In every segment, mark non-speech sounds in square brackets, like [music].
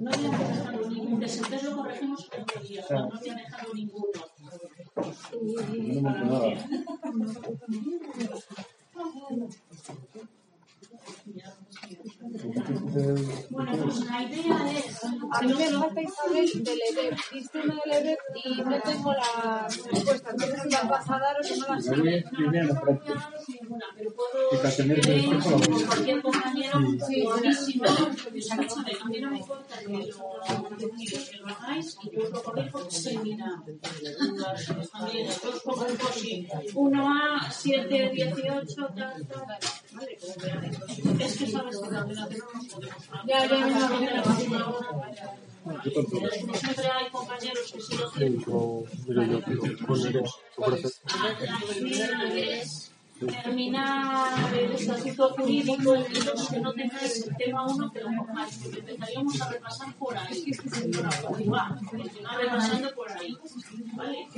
No había dejado ningún desentés, lo corregimos el otro día, pero no había dejado ninguno. Bueno, pues la idea es. A mí me falta Isabel del EDEP, sistema del EDEP y no tengo las respuestas. No sé si las vas a dar o si no las tiene la práctica. ninguna, pero puedo Y para tener ver. cualquier compañero buenísimo. O sea, que sabe, a mí no me importa que lo, que lo hagáis y yo os lo corrijo sí. 1A, 7, 18, tal, tal. Vale, como veáis. Es que sabes que la no nos podemos. Ya, siempre hay compañeros que sí lo tienen. Pero, mira, yo quiero poner eso. es terminar el estatuto jurídico y los que no tengáis el tema 1 que lo porque empezaríamos a repasar por ahí. Igual, continuar repasando por ahí. ¿Vale?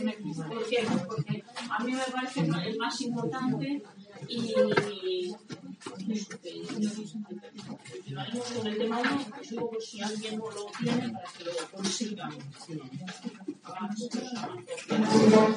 ¿Por qué? Porque a mí me parece el más importante y continuaremos con el tema 1, pues pues si alguien no lo tiene, para que lo consiga. Tranquila, colócate. Tranquila. A ver si podemos terminarlo ya.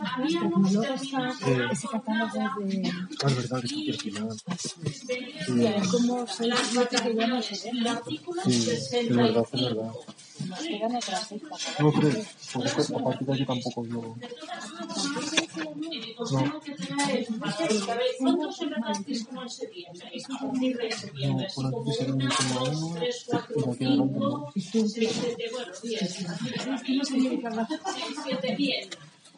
razón, ¿eh? Habíamos terminado ese catálogo de Ah, es verdad que está como ya no se ven el artículo Sí, es verdad, es 65. verdad. quedan otras seis No crees, porque es que a partir de aquí tampoco yo. Así. No,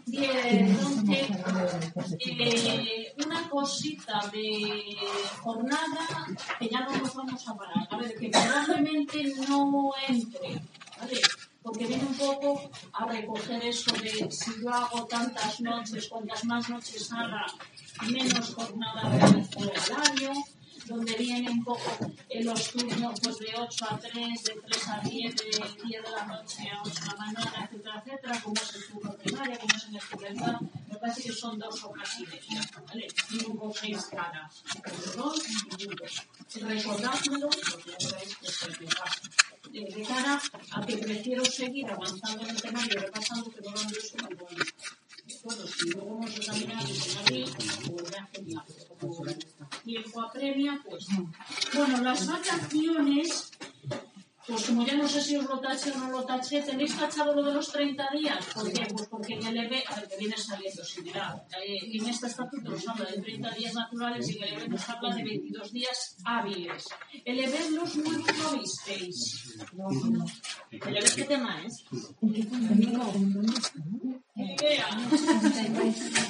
de bien. Entonces, eh, una cosita de jornada que ya no nos vamos a parar. A ver, que probablemente no entre, ¿vale? Porque viene un poco a recoger eso de si yo hago tantas noches, cuantas más noches haga, menos jornada al año, donde viene un poco en los turnos pues, de 8 a 3, de 3 a 10, de 10 de la noche a 8 de la mañana, etcétera, etcétera, como es el turno primario, como es el estudiantal, me parece que son dos ocasiones, ¿vale? Cinco o seis caras, dos minutos. Recordádmelo, porque ya sabéis que es el que pasa. De cara a que prefiero seguir avanzando en el temario, repasando, que no lo han visto muy bueno. Bueno, si luego hemos examinado el temario, pues ya genial. Tiempo apremia, pues. Bueno, las vacaciones, pues como ya no sé si os lo taché o no lo taché, ¿tenéis tachado lo de los 30 días? ¿Por qué? Pues porque en el EB, a ver, que viene saliendo similar. Eh, en este estatuto nos habla de 30 días naturales y en el EB nos habla de 22 días hábiles. El EB los lo visteis. ¿El EB qué tema es? Idea.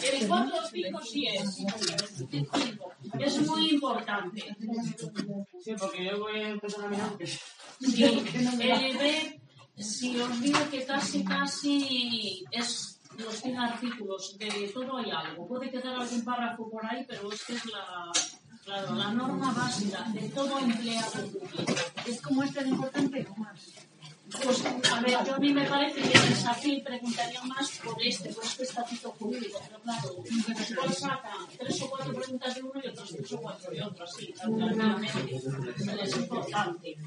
El 4 5 sí es. Muy importante. Sí, porque yo voy a empezar a mirar que Sí, el EB, si os digo que casi, casi es los 100 artículos, de todo hay algo. Puede quedar algún párrafo por ahí, pero es que es la, claro, la norma básica de todo empleado público. Es como este de importante o más. Pues, a ver, yo a mí me parece que es así, preguntaría más por este, por este estatuto jurídico, pero claro, igual saca tres o cuatro preguntas de uno y otras tres o cuatro de otro, así, tranquilamente. Es importante.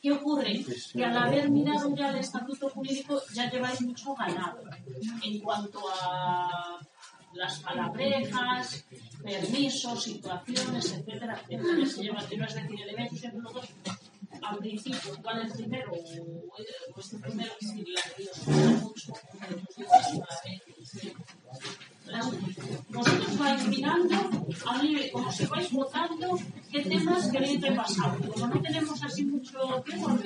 ¿Qué ocurre? Que al haber mirado ya el estatuto jurídico ya lleváis mucho ganado en cuanto a las palabrejas, permisos, situaciones, etcétera, etcétera. Se lleva, no es decir, el evento siempre nosotros al principio, ¿cuál es el primero? O este primero, vosotros vais mirando, a mí, como si vais votando, qué temas queréis repasar. Como no tenemos así mucho tiempo,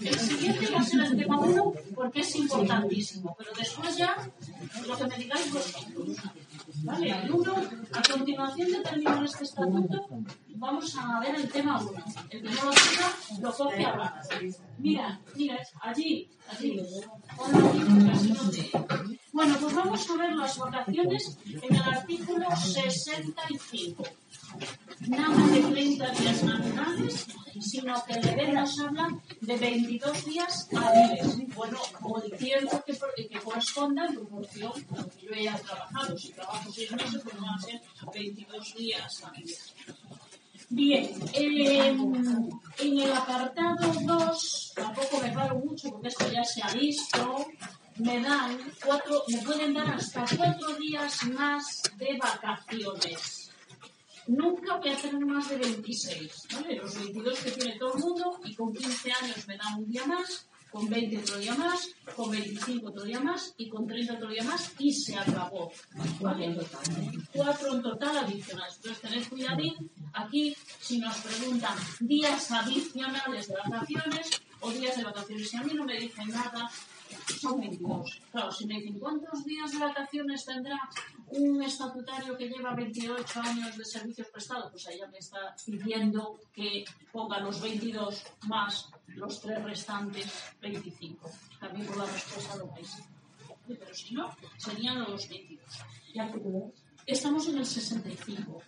el siguiente va a ser el tema 1 porque es importantísimo, pero después ya lo que me digáis vosotros. ¿Vale? El 1, a continuación de terminar este estatuto, vamos a ver el tema 1. El que no lo siga, lo coge Mira, mira, allí, allí. Bueno, pues vamos a ver las vacaciones en el artículo 65. Nada de 30 días naturales, sino que deber nos habla de 22 días hábiles. Bueno, o el tiempo que, corresponda en proporción a lo que yo haya trabajado. Si trabajo 6 meses, pues van a ser 22 días hábiles. Bien, eh, en el apartado 2, tampoco me paro mucho porque esto ya se ha visto, me dan cuatro, me pueden dar hasta cuatro días más de vacaciones. Nunca voy a tener más de 26, ¿vale? Los 22 que tiene todo el mundo y con 15 años me dan un día más, con 20 otro día más, con 25 otro día más y con 30 otro día más y se acabó. ¿vale? Cuatro en total adicionales. Entonces tened cuidadín. Aquí, si nos preguntan días adicionales de vacaciones o días de vacaciones, y a mí no me dicen nada, son 22. Claro, si me dicen cuántos días de vacaciones tendrá un estatutario que lleva 28 años de servicios prestados, pues ahí ya me está pidiendo que ponga los 22 más los tres restantes 25. También por la respuesta lo vais. Pero si no, serían los 22. Ya estamos en el 65.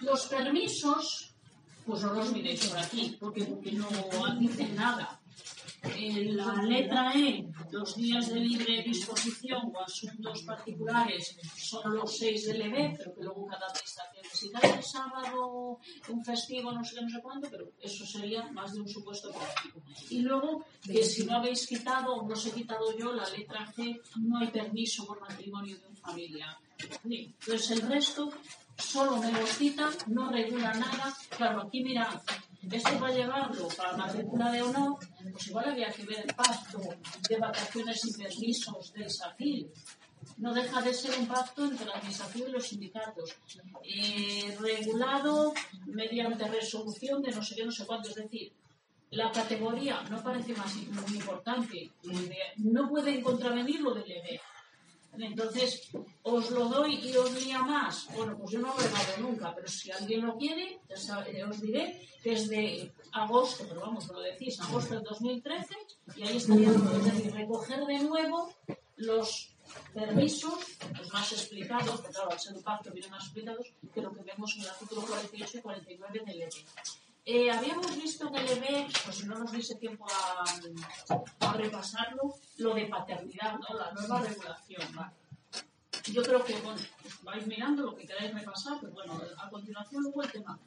Los permisos, pues no los miréis por aquí, porque, porque no dicen nada. En la letra E, los días de libre disposición o asuntos particulares son los seis del EB, pero que luego cada administración necesita el sábado, un festivo, no sé qué, no sé cuánto, pero eso sería más de un supuesto práctico. Y luego, que si no habéis quitado o no os he quitado yo la letra G, no hay permiso por matrimonio de un familiar. Entonces el resto solo me los citan, no regula nada. Claro, aquí mirad, esto va a llevarlo para matrícula de honor, pues igual había que ver el pacto de vacaciones y permisos del SACIL. No deja de ser un pacto entre la administración y los sindicatos, eh, regulado mediante resolución de no sé qué, no sé cuánto. Es decir, la categoría no parece más muy importante, no pueden contravenir lo del EB. Entonces, os lo doy y os lía más. Bueno, pues yo no lo he dado nunca, pero si alguien lo quiere, sabe- os diré que es de agosto, pero vamos, lo decís, agosto del 2013, y ahí estaría, es decir, recoger de nuevo los permisos, pues más explicados, porque claro, al ser un pacto vienen más explicados, que lo que vemos en el artículo 48 y 49 del EB. Eh, habíamos visto en el EB, pues si no nos diese tiempo a, a repasarlo, lo de paternidad, ¿no? la nueva regulación. ¿vale? Yo creo que, bueno, pues vais mirando lo que queráis repasar, pero bueno, a continuación luego el tema.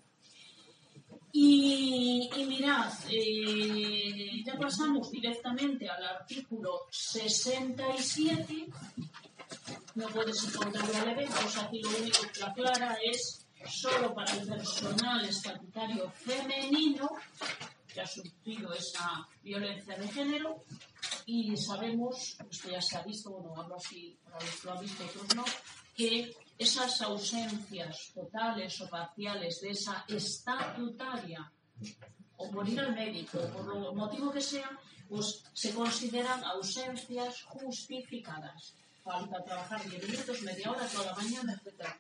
Y, y mirad, eh, ya pasamos directamente al artículo 67. No puedes encontrar el EB, pues aquí lo único que aclara es solo para el personal estatutario femenino que ha sufrido esa violencia de género y sabemos, esto ya se ha visto, bueno, hablo así, lo han visto otros no, que esas ausencias totales o parciales de esa estatutaria o por ir al médico, por lo motivo que sea, pues se consideran ausencias justificadas. Falta trabajar 10 minutos, media hora, toda la mañana, etc.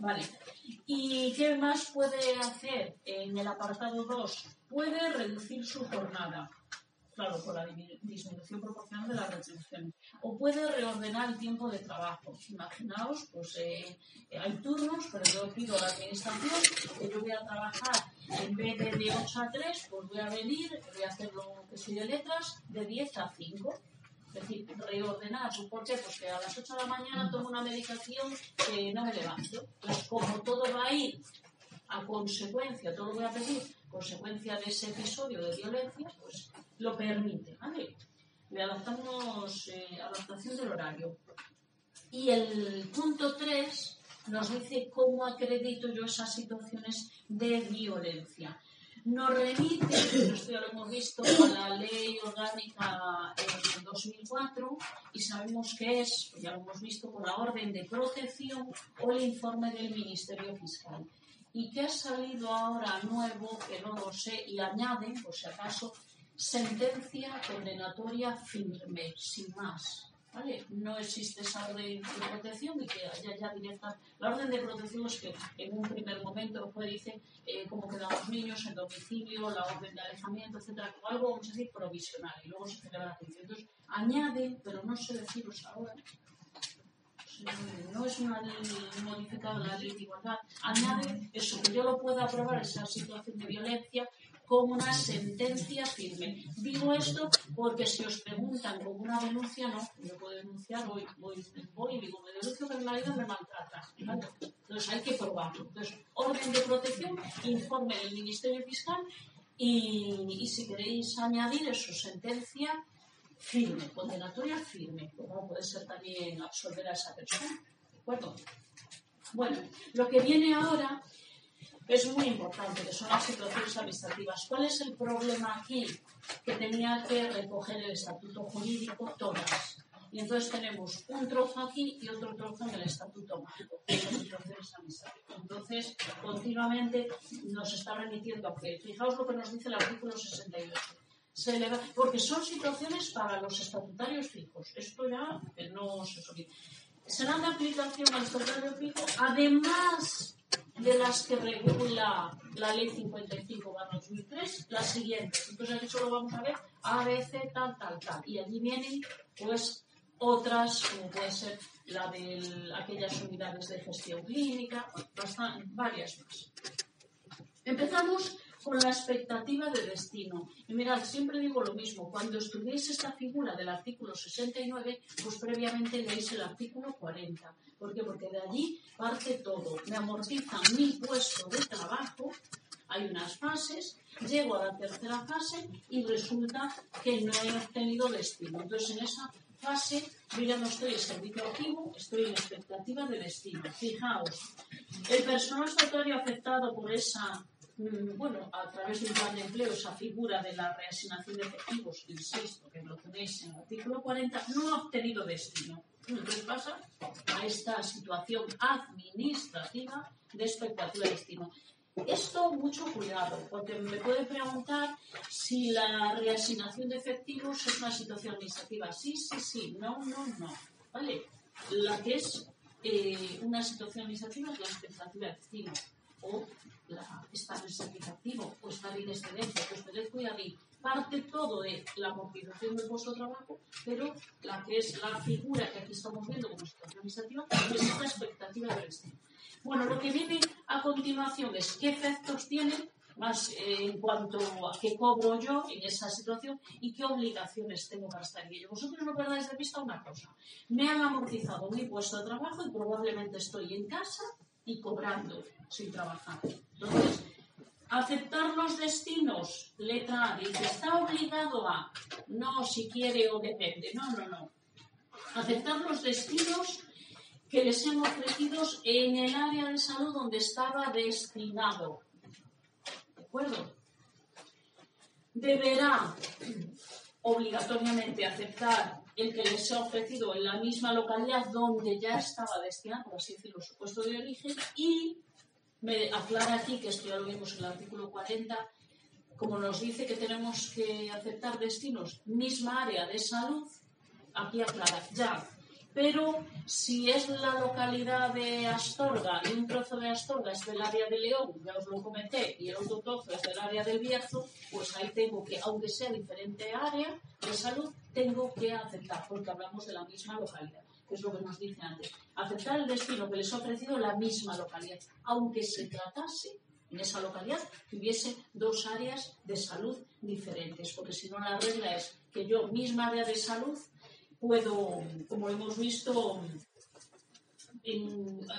Vale. ¿Y qué más puede hacer en el apartado 2? Puede reducir su jornada. Claro, con la dismi- disminución proporcional de la retribución. O puede reordenar el tiempo de trabajo. Imaginaos, pues eh, hay turnos, pero yo pido a la administración que yo voy a trabajar en vez de de 8 a 3, pues voy a venir, voy a hacer lo que soy de letras, de 10 a 5. Es decir, reordenar. ¿Por qué? Pues que a las 8 de la mañana tomo una medicación que no me levanto. Entonces, como todo va a ir a consecuencia, todo lo voy a pedir, consecuencia de ese episodio de violencia, pues lo permite, ¿vale? Le adaptamos eh, adaptación del horario. Y el punto 3 nos dice cómo acredito yo esas situaciones de violencia. Nos remite, esto ya lo hemos visto, a la ley orgánica en 2004 y sabemos que es, ya lo hemos visto, por la orden de protección o el informe del Ministerio Fiscal. Y que ha salido ahora nuevo, que no lo sé, y añaden, por si acaso, sentencia condenatoria firme, sin más. No existe esa orden de protección y que haya ya directa. La orden de protección es que en un primer momento el juez dice eh, cómo quedan los niños en domicilio, la orden de alejamiento, etcétera, algo, vamos a decir, provisional y luego se celebra la juicio. Entonces, añade, pero no sé deciros ahora, no es una ley modificada la ley de igualdad, añade eso, que yo lo pueda aprobar, esa situación de violencia, con una sentencia firme. Digo esto porque si os preguntan con una denuncia, no, yo puedo denunciar, voy, voy, voy y digo, me denuncio que mi marido me maltrata. Entonces hay que probarlo. Entonces, orden de protección, informe del Ministerio Fiscal y, y si queréis añadir eso, sentencia firme, condenatoria firme, como puede ser también absolver a esa persona. ¿De acuerdo? Bueno, lo que viene ahora es muy importante, que son las situaciones administrativas. ¿Cuál es el problema aquí? Que tenía que recoger el estatuto jurídico todas. Y entonces tenemos un trozo aquí y otro trozo en el estatuto mágico. Entonces, continuamente nos está remitiendo a que, fijaos lo que nos dice el artículo 68 se eleva, porque son situaciones para los estatutarios fijos. Esto ya que no se olvide. Serán de aplicación al estatutario fijo, además de las que regula la ley 55-2003, las siguientes. Entonces aquí solo vamos a ver A, B, C, tal, tal, tal. Y allí vienen, pues, otras, como puede ser la de aquellas unidades de gestión clínica, bastante, varias más. Empezamos con la expectativa de destino. Y mirad, siempre digo lo mismo, cuando estudiéis esta figura del artículo 69, pues previamente leéis el artículo 40. ¿Por qué? Porque de allí parte todo. Me amortizan mi puesto de trabajo, hay unas fases, llego a la tercera fase y resulta que no he obtenido destino. Entonces, en esa fase, yo ya no estoy en servicio activo, estoy en expectativa de destino. Fijaos, el personal estatutario afectado por esa bueno, a través de un plan de empleo, esa figura de la reasignación de efectivos, insisto, que lo tenéis en el artículo 40, no ha obtenido destino. Entonces pasa a esta situación administrativa de expectativa de destino. Esto, mucho cuidado, porque me puede preguntar si la reasignación de efectivos es una situación administrativa. Sí, sí, sí, no, no, no. ¿Vale? La que es eh, una situación administrativa es la expectativa de destino. O estar en servicio activo o estar en excedencia, pues tened cuidado y parte todo de la amortización de trabajo, pero la que es la figura que aquí estamos viendo como situación administrativa es esta expectativa de destino. Bueno, lo que viene a continuación es qué efectos tiene más eh, en cuanto a qué cobro yo en esa situación y qué obligaciones tengo para estar en ello. Vosotros no perdáis de vista una cosa. Me han amortizado mi puesto de trabajo y probablemente estoy en casa y cobrando sin trabajar. Entonces, aceptar los destinos, letra A, dice, está obligado a, no si quiere o depende, no, no, no. Aceptar los destinos que les han ofrecidos en el área de salud donde estaba destinado. ¿De acuerdo? Deberá obligatoriamente aceptar el que les ha ofrecido en la misma localidad donde ya estaba destinado, por así decirlo, su puesto de origen y me aclara aquí, que esto ya lo vimos en el artículo 40, como nos dice que tenemos que aceptar destinos, misma área de salud, aquí aclara, ya. Pero si es la localidad de Astorga y un trozo de Astorga es del área de León, ya os lo comenté, y el otro trozo es del área del Bierzo, pues ahí tengo que, aunque sea diferente área de salud, tengo que aceptar, porque hablamos de la misma localidad que es lo que nos dice antes, aceptar el destino que les ha ofrecido la misma localidad, aunque se tratase en esa localidad que hubiese dos áreas de salud diferentes, porque si no la regla es que yo, misma área de salud, puedo, como hemos visto,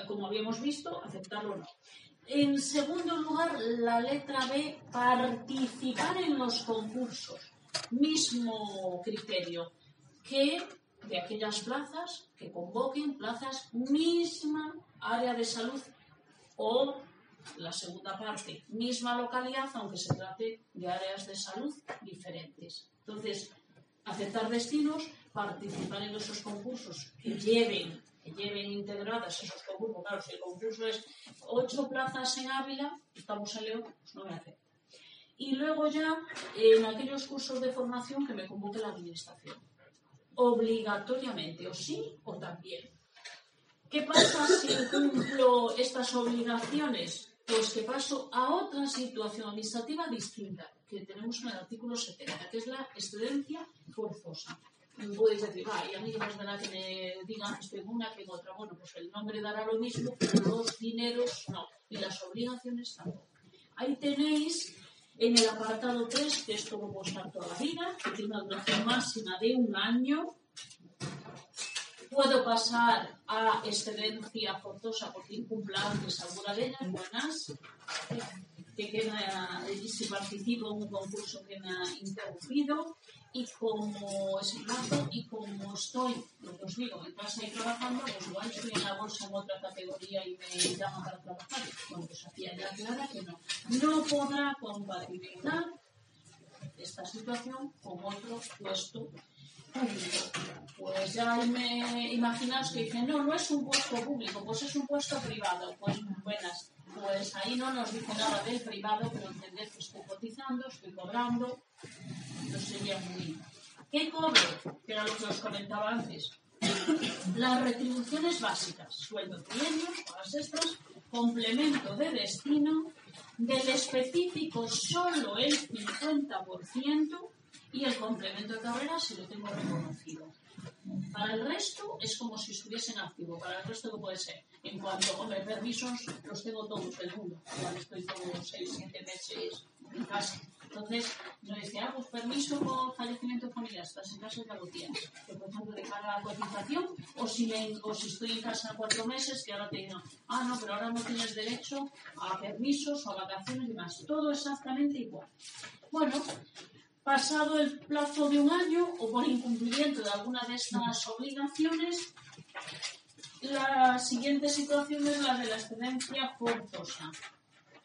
como habíamos visto, aceptarlo o no. En segundo lugar, la letra B, participar en los concursos. Mismo criterio que de aquellas plazas que convoquen plazas misma área de salud o la segunda parte, misma localidad, aunque se trate de áreas de salud diferentes. Entonces, aceptar destinos, participar en esos concursos que lleven, que lleven integradas esos concursos. Claro, si el concurso es ocho plazas en Ávila, estamos en León, pues no voy a hacer. Y luego ya en aquellos cursos de formación que me convoque la administración obligatoriamente, o sí o también. ¿Qué pasa si cumplo estas obligaciones? Pues que paso a otra situación administrativa distinta, que tenemos en el artículo 70, que es la excedencia forzosa. Podéis decir, va, y a mí más da que me digan que estoy en una que en otra. Bueno, pues el nombre dará lo mismo, pero los dineros no, y las obligaciones tampoco. Ahí tenéis en el apartado 3, que esto lo puedo estar toda la vida, que tiene una duración máxima de un año, Puedo pasar a excedencia forzosa porque incumpla antes alguna de ellas, buenas, que queda, si participo en un concurso que me ha interrumpido, y como es el plazo, y como estoy, lo que os digo, en casa y trabajando, pues igual estoy en la bolsa en otra categoría y me llaman para trabajar. Bueno, pues hacía ya clara que no. No podrá compatibilizar esta situación con otro puesto pues ya me imaginaos que dicen, no, no es un puesto público, pues es un puesto privado. Pues buenas, pues ahí no nos dice nada del privado, pero entended que estoy cotizando, estoy cobrando, no sería muy... ¿Qué cobro? Que era lo que os comentaba antes. Las retribuciones básicas, sueldo trienio, horas extras, complemento de destino, del específico solo el 50%, y el complemento de carrera si lo tengo reconocido. Para el resto es como si estuviese en activo. Para el resto, ¿qué puede ser? En cuanto, hombre, permisos los tengo todos del mundo. Estoy todos 6, 7 meses en casa. Entonces, yo decía, ah, pues permiso por fallecimiento familiar, estás en casa ya lo tienes. Que, por ejemplo, de cara a cotización, o si, me, o si estoy en casa cuatro meses, que ahora te digo, ah, no, pero ahora no tienes derecho a permisos o a vacaciones y demás. Todo exactamente igual. Bueno, pasado el plazo de un año o por incumplimiento de alguna de estas obligaciones, la siguiente situación es la de la excedencia forzosa.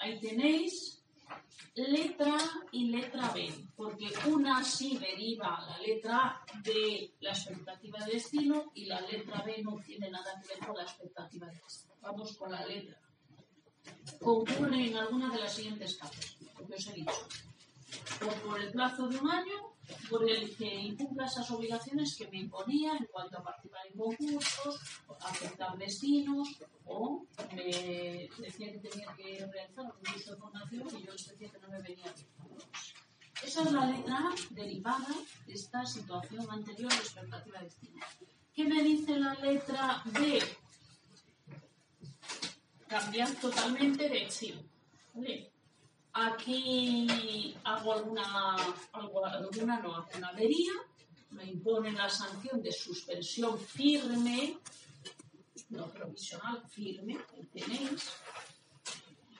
Ahí tenéis letra y letra B, porque una sí deriva la letra A de la expectativa de destino y la letra B no tiene nada que ver con la expectativa de destino. Vamos con la letra. Concurre en alguna de las siguientes casos, lo que os he dicho o por el plazo de un año por el que incumpla esas obligaciones que me imponía en cuanto a participar en concursos, aceptar destinos o me decía que tenía que realizar un curso de formación y yo les decía que no me venía bien. Esa es la letra derivada de esta situación anterior de expectativa de destino. ¿Qué me dice la letra B? Cambiar totalmente de chip. Aquí hago alguna, alguna no, alguna avería, me imponen la sanción de suspensión firme, no provisional, firme, ahí tenéis.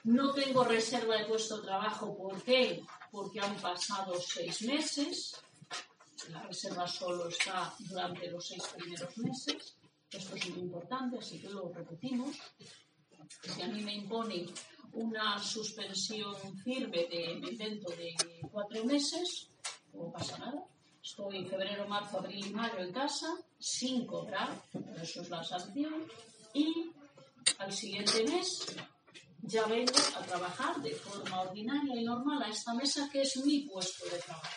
No tengo reserva de puesto de trabajo, ¿por qué? Porque han pasado seis meses, la reserva solo está durante los seis primeros meses, esto es muy importante, así que lo repetimos. Si a mí me imponen una suspensión firme de, me invento, de cuatro meses, no pasa nada. Estoy en febrero, marzo, abril y mayo en casa, sin cobrar, eso es la sanción, y al siguiente mes ya vengo a trabajar de forma ordinaria y normal a esta mesa que es mi puesto de trabajo.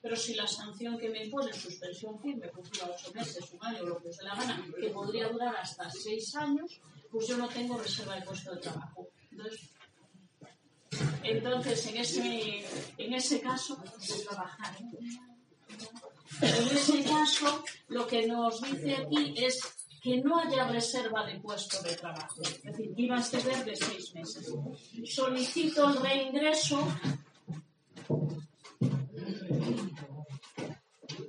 Pero si la sanción que me impone suspensión firme, pues dura ocho meses, un año, lo que dé la gana, que podría durar hasta seis años, pues yo no tengo reserva de puesto de trabajo. Entonces, en ese, en ese caso, trabajar. En ese caso, lo que nos dice aquí es que no haya reserva de puesto de trabajo. Es decir, que iba a ser de seis meses. Solicito el reingreso.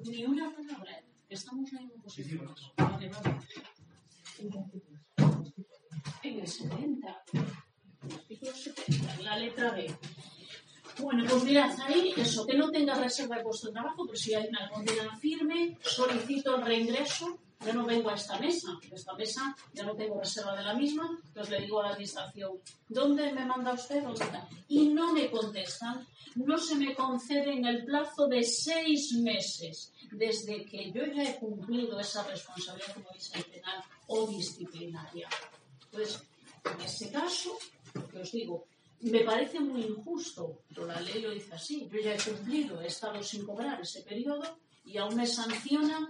Ni una palabra. Estamos en posiciones. En el 70 la letra B. Bueno, pues mirad, ahí eso, que no tenga reserva de puesto de trabajo, pero si hay una condena firme, solicito el reingreso, yo no vengo a esta mesa, esta mesa ya no tengo reserva de la misma, entonces le digo a la administración, ¿dónde me manda usted? Y no me contestan, no se me concede en el plazo de seis meses, desde que yo ya he cumplido esa responsabilidad como dice penal o disciplinaria. Entonces, en ese caso, que os digo, me parece muy injusto, pero la ley lo dice así. Yo ya he cumplido, he estado sin cobrar ese periodo y aún me sancionan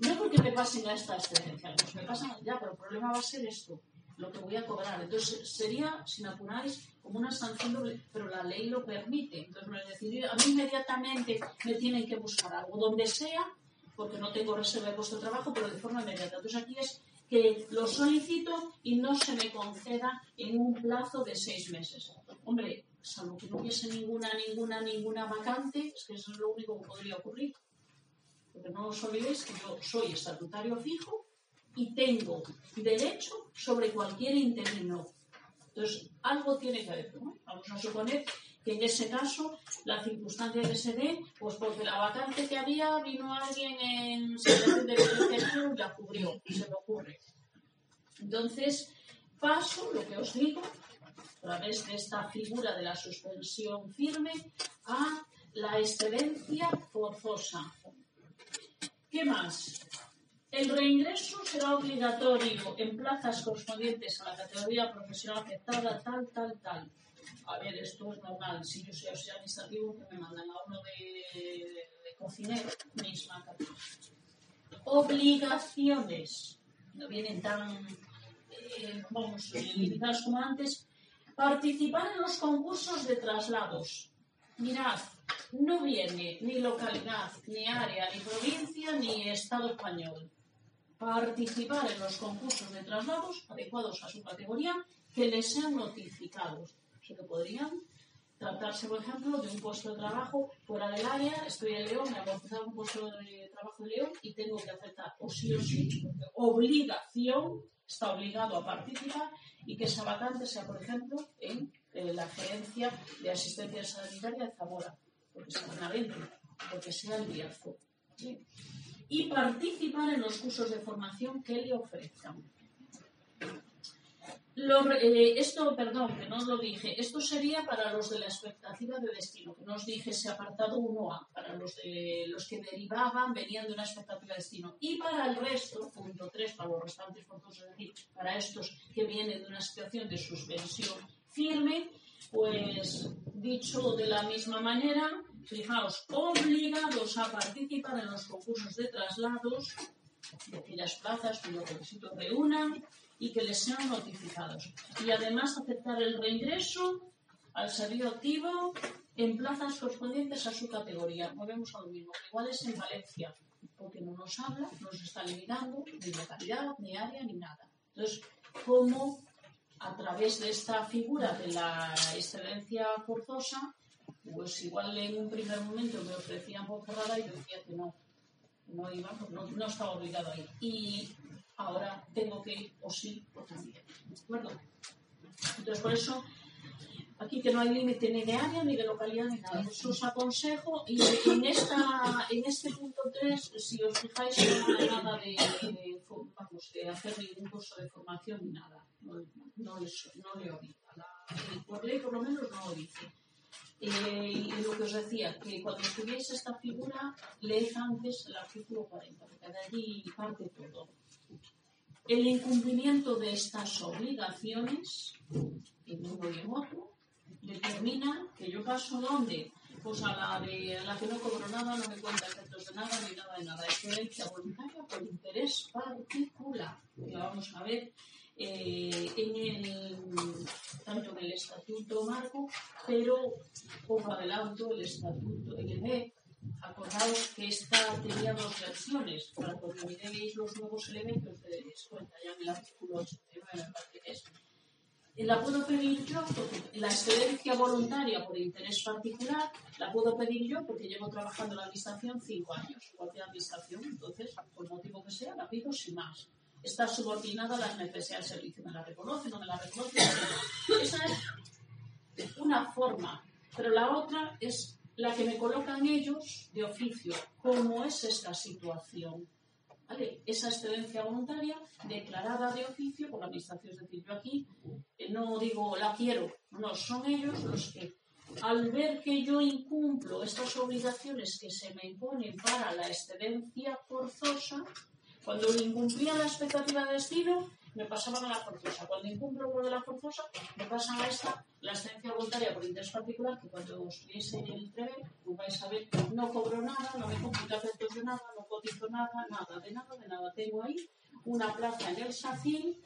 No porque me pasen a esta excedencia, pues me pasan ya, pero el problema va a ser esto, lo que voy a cobrar. Entonces sería, si me apuráis, como una sanción pero la ley lo permite. Entonces no es decir, a mí inmediatamente me tienen que buscar algo, donde sea, porque no tengo reserva de puesto de trabajo, pero de forma inmediata. Entonces aquí es que lo solicito y no se me conceda en un plazo de seis meses. Hombre, salvo que no hubiese ninguna, ninguna, ninguna vacante, es que eso es lo único que podría ocurrir. Porque no os olvidéis que yo soy estatutario fijo y tengo derecho sobre cualquier interino. Entonces, algo tiene que haber. Vamos a suponer que en ese caso la circunstancia que se dé, pues porque la vacante que había vino alguien en situación de beneficiario y la cubrió, se me ocurre. Entonces, paso lo que os digo, a través de esta figura de la suspensión firme, a la excedencia forzosa. ¿Qué más? El reingreso será obligatorio en plazas correspondientes a la categoría profesional aceptada, tal, tal, tal. A ver, esto es normal. Si yo soy administrativo, que me mandan a uno de, cocinero, misma. Obligaciones. No vienen tan, eh, vamos, eh, limitadas como antes. Participar en los concursos de traslados. Mirad, no viene ni localidad, ni área, ni provincia, ni Estado español. Participar en los concursos de traslados adecuados a su categoría que les sean notificados. Sea que podrían tratarse, por ejemplo, de un puesto de trabajo fuera del área. Estoy en León, me han ofrecido un puesto de trabajo en León y tengo que aceptar o sí o sí, obligación, está obligado a participar y que esa vacante sea, por ejemplo, en eh, la gerencia de asistencia sanitaria de Zamora, porque sea Benavente, porque sea el Bierzo. ¿sí? Y participar en los cursos de formación que le ofrezcan. Lo eh, esto, perdón, que no os lo dije, esto sería para los de la expectativa de destino, que no os dije ese apartado 1A, para los, de, los que derivaban, venían de una expectativa de destino. Y para el resto, punto 3, para los restantes puntos, es decir, para estos que vienen de una situación de suspensión firme, pues dicho de la misma manera, fijaos, obligados a participar en los concursos de traslados de aquellas plazas cuyos requisitos reúnan y que les sean notificados. Y además aceptar el reingreso al servicio activo en plazas correspondientes a su categoría. Volvemos a lo mismo, igual es en Valencia, porque no nos habla, no nos está limitando ni localidad, ni área, ni nada. Entonces, ¿cómo a través de esta figura de la excedencia forzosa, pues igual en un primer momento me ofrecían por y yo decía que no, no iba, no, no estaba obligado a ir. Y ahora tengo que ir o sí o también. ¿De acuerdo? Entonces, por eso, aquí que no hay límite ni de área, ni de localidad, ni nada. Eso os aconsejo. Y en, esta, en este punto 3, si os fijáis, no hay nada de, de, vamos, de hacer ningún curso de formación ni nada. No, no, les- no le obliga. Por ley, por lo menos, no lo dice. Eh, y lo que os decía, que cuando estudiéis esta figura, leed antes el artículo 40, porque de allí parte todo. El incumplimiento de estas obligaciones, en uno y en otro, determina que yo paso ¿dónde? Pues a la, de, a la que no cobro nada, no me cuenta efectos de nada, ni nada de nada. Es violencia voluntaria por interés particular. La vamos a ver eh, en el, tanto en el estatuto marco, pero pongo adelanto el estatuto, el EDEC, acordaos que esta tenía dos versiones, para cuando miréis los nuevos elementos de descuenta, ya en el artículo 89 me parece que es. Eh, La puedo pedir yo porque la excedencia voluntaria por interés particular la puedo pedir yo porque llevo trabajando en la administración cinco años, cualquier administración, entonces, por motivo que sea, la pido sin más. Está subordinada a las necesidades del servicio, me la reconoce, no me la reconoce. no. Esa es una forma, pero la otra es la que me colocan ellos de oficio, cómo es esta situación. ¿Vale? Esa excedencia voluntaria declarada de oficio por la administración. Es decir, yo aquí eh, no digo la quiero, no, son ellos los que al ver que yo incumplo estas obligaciones que se me imponen para la excedencia forzosa, cuando incumplía la expectativa de destino, me pasaban a la forzosa. Cuando incumplo lo de la forzosa, me pasan a esta, la excedencia voluntaria por interés particular, que cuando estuviese en el TREVE, pues vais a ver, no cobro nada, no me efectos de nada, no, co- cotizo nada, nada, de nada, de nada. Tengo ahí una plaza en el SACIL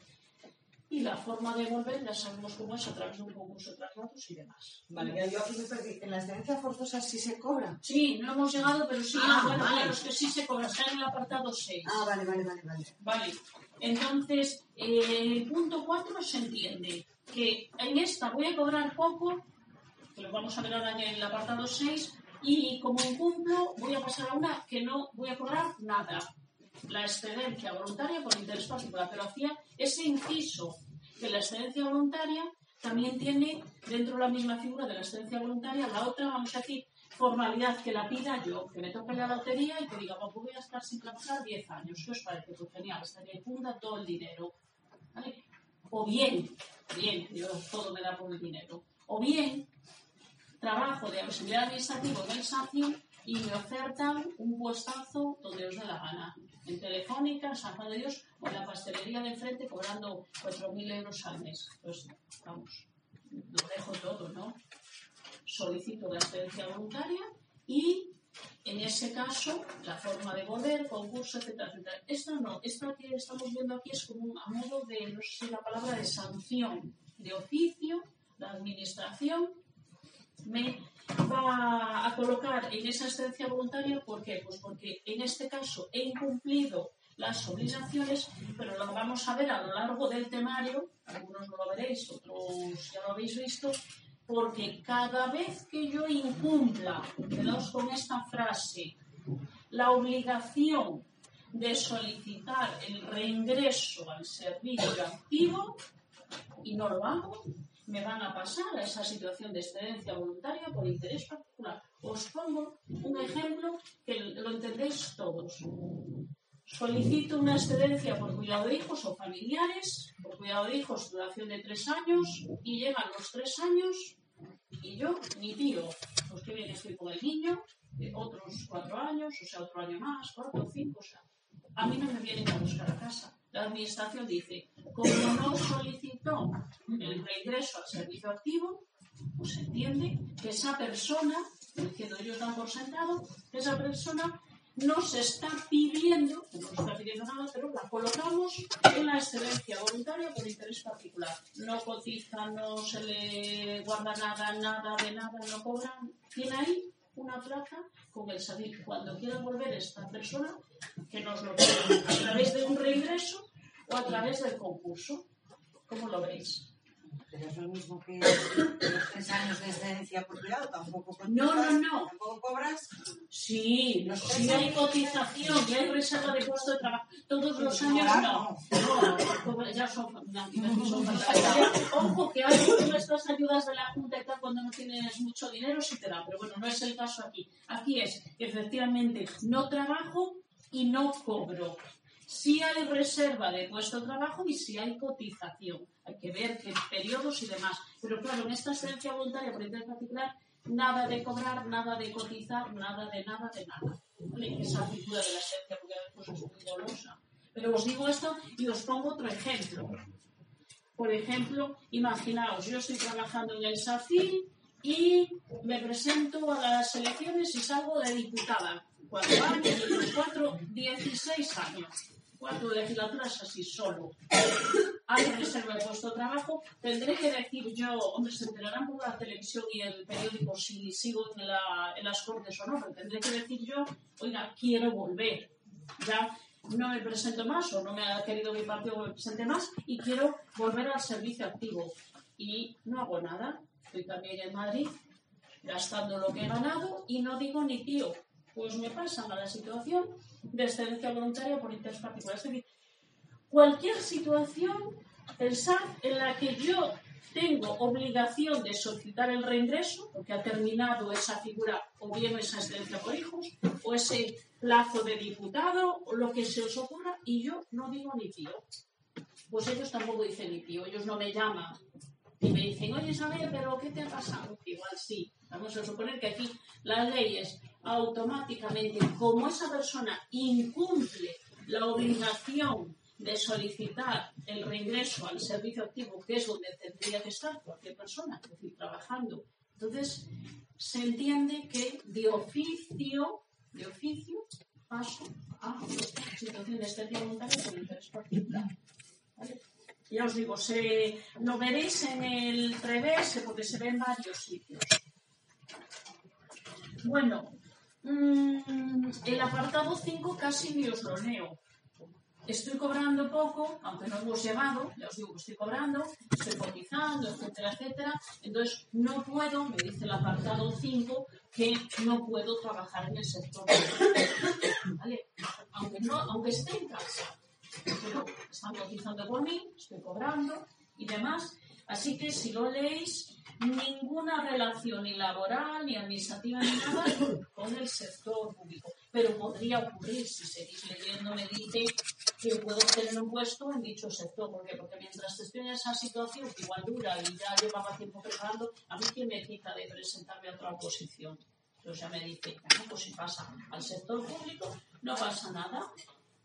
y la forma de volver ya sabemos cómo es a través de un concurso de traslados y demás. Vale, ya yo aquí me perdí. ¿En la excedencia forzosa sí se cobra? Sí, no hemos llegado, pero sí, Ah, bueno, vale. claro, es que sí se cobra, está en el apartado 6. Ah, vale, vale, vale, vale. Vale, entonces, eh, el punto 4 se entiende que en esta voy a cobrar poco, que lo vamos a ver ahora en el apartado 6, y como incumplo voy a pasar a una que no voy a cobrar nada. La excedencia voluntaria por interés particular, pero hacía ese inciso que la excedencia voluntaria también tiene dentro de la misma figura de la excedencia voluntaria la otra, vamos a formalidad que la pida yo, que me toque la lotería y que diga, pues voy a estar sin trabajar 10 años. ¿Qué os parece? Pues genial, estaría en funda todo el dinero. O bien, bien, yo todo me da por el dinero. O bien, trabajo de auxiliar administrativo del SACIO y me ofertan un puestazo donde os dé la gana. En Telefónica, San Juan de Dios o en la pastelería de enfrente cobrando 4.000 euros al mes. Pues vamos, lo dejo todo, ¿no? Solicito la excedencia voluntaria y en ese caso la forma de volver, concurso, etcétera, etcétera. Esta no, esta que estamos viendo aquí es como un- a modo de, no sé si la palabra de sanción de oficio, la administración me va a colocar en esa excedencia voluntaria, ¿por qué? Pues porque en este caso he incumplido las obligaciones, pero lo vamos a ver a lo largo del temario, algunos no lo veréis, otros ya lo habéis visto, porque cada vez que yo incumpla, quedaos con esta frase, la obligación de solicitar el reingreso al servicio activo, y no lo hago, me van a pasar a esa situación de excedencia voluntaria por interés particular. Os pongo un ejemplo que lo entendéis todos. Solicito una excedencia por cuidado de hijos o familiares, por cuidado de hijos duración de tres años, y llegan los tres años y yo ni tiro. Pues que bien estoy con el niño, de otros cuatro años, o sea, otro año más, cuatro cinco, o sea, a mí no me vienen a buscar a casa. La administración dice, como no solicitó el reingreso al servicio activo, pues entiende que esa persona, diciendo ellos dan por sentado, esa persona no se está pidiendo, no se está pidiendo nada, pero la colocamos en la excedencia voluntaria por interés particular. No cotiza, no se le guarda nada, nada de nada, no cobra. Tiene ahí una placa con el salir. Cuando quiera volver esta persona, que nos lo pida a través de un reingreso o a través del concurso. ¿Cómo lo veis? Pero es lo mismo que [coughs] los tres años de excedencia por cuidado, tampoco cotizas, No, no, no. Tampoco cobras. Sí, no, sí hay cotización, y hay reserva de puesto de trabajo. Todos los años no. No, ya son, son. Ojo que hay nuestras ayudas de la Junta y tal cuando no tienes mucho dinero, sí te da, pero bueno, no es el caso aquí. Aquí es que efectivamente no trabajo y no cobro. Sí hay reserva de puesto de trabajo y sí hay cotización. Hay que ver qué periodos y demás. Pero claro, en esta excedencia voluntaria por interés particular, nada de cobrar, nada de cotizar, nada de nada de nada. Esa figura de la excedencia porque a veces es muy golosa. Pero os digo esto y os pongo otro ejemplo. Por ejemplo, imaginaos, yo estoy trabajando en el SACIL y me presento a las elecciones y salgo de diputada. Cuatro años, cuatro, dieciséis años. Cuatro legislaturas así solo. Hay reserva de puesto de trabajo. Tendré que decir yo, hombre, se enterarán por la televisión y el periódico si sigo en, la- en las cortes o no, pero tendré que decir yo, oiga, quiero volver. Ya no me presento más o no me ha querido mi partido que me presente más y quiero volver al servicio activo. Y no hago nada. Estoy también en Madrid gastando lo que he ganado y no digo ni tío. Pues me pasan a la situación de excedencia voluntaria por interés particular. Es decir, cualquier situación, pensad en la que yo tengo obligación de solicitar el reingreso, porque ha terminado esa figura, o bien esa excedencia por hijos, o ese plazo de diputado, o lo que se os ocurra, y yo no digo ni tío. Pues ellos tampoco dicen ni tío, ellos no me llaman y me dicen, oye Isabel, pero ¿qué te ha pasado? Igual sí. Vamos a suponer que aquí las leyes automáticamente, como esa persona incumple la obligación de solicitar el reingreso al servicio activo, que es donde tendría que estar cualquier persona, es decir, trabajando. Entonces, se entiende que de oficio, de oficio, paso a situación de excepción voluntaria por interés particular. Ya os digo, lo veréis en el revés porque se ve en varios sitios. Bueno, mm, el apartado 5 casi ni os lo leo. Estoy cobrando poco, aunque no hemos llevado, ya os digo que estoy cobrando, estoy cotizando, etcétera, etcétera. Entonces, no puedo, me dice el apartado 5, que no puedo trabajar en el sector. Aunque, no, aunque esté en casa, pero están cotizando por mí, estoy cobrando y demás. Así que si lo leéis, ninguna relación ni laboral, ni administrativa, ni nada con el sector público. Pero podría ocurrir, si seguís leyendo, me dice que puedo tener un puesto en dicho sector. ¿Por qué? Porque mientras estoy en esa situación, que igual dura y ya llevaba tiempo preparando, a mí quién me quita de presentarme a otra oposición. Entonces ya me dice, bueno, pues si pasa al sector público, no pasa nada.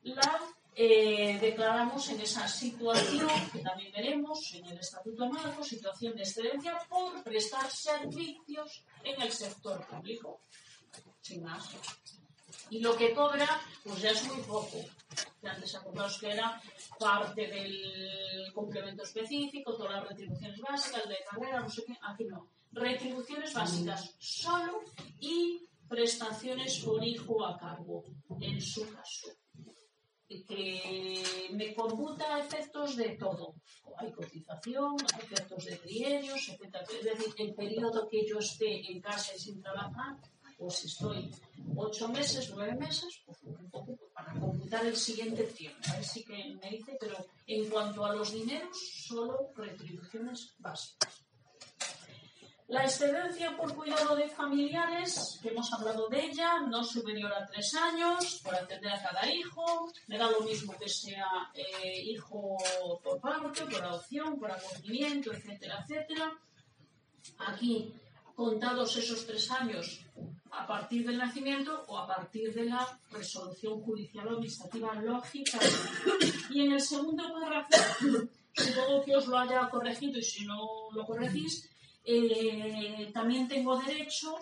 La eh, declaramos en esa situación, que también veremos en el Estatuto Marco, situación de excedencia por prestar servicios en el sector público. Sin más. Y lo que cobra, pues ya es muy poco. Antes acordaos que era parte del complemento específico, todas las retribuciones básicas de carrera, no sé qué. Aquí no. Retribuciones básicas solo y prestaciones por hijo a cargo, en su caso que me computa efectos de todo. Hay cotización, efectos de trienios, etc. Es decir, el periodo que yo esté en casa y sin trabajar, pues estoy ocho meses, nueve meses, pues un poco para computar el siguiente trienio. A ver si que me dice, pero en cuanto a los dineros, solo retribuciones básicas. La excedencia por cuidado de familiares, que hemos hablado de ella, no superior a tres años, por atender a cada hijo, me da lo mismo que sea eh, hijo por parto, por adopción, por acogimiento, etcétera, etcétera. Aquí, contados esos tres años a partir del nacimiento o a partir de la resolución judicial o administrativa lógica. Y en el segundo párrafo, supongo que os lo haya corregido y si no lo corregís, eh, también tengo derecho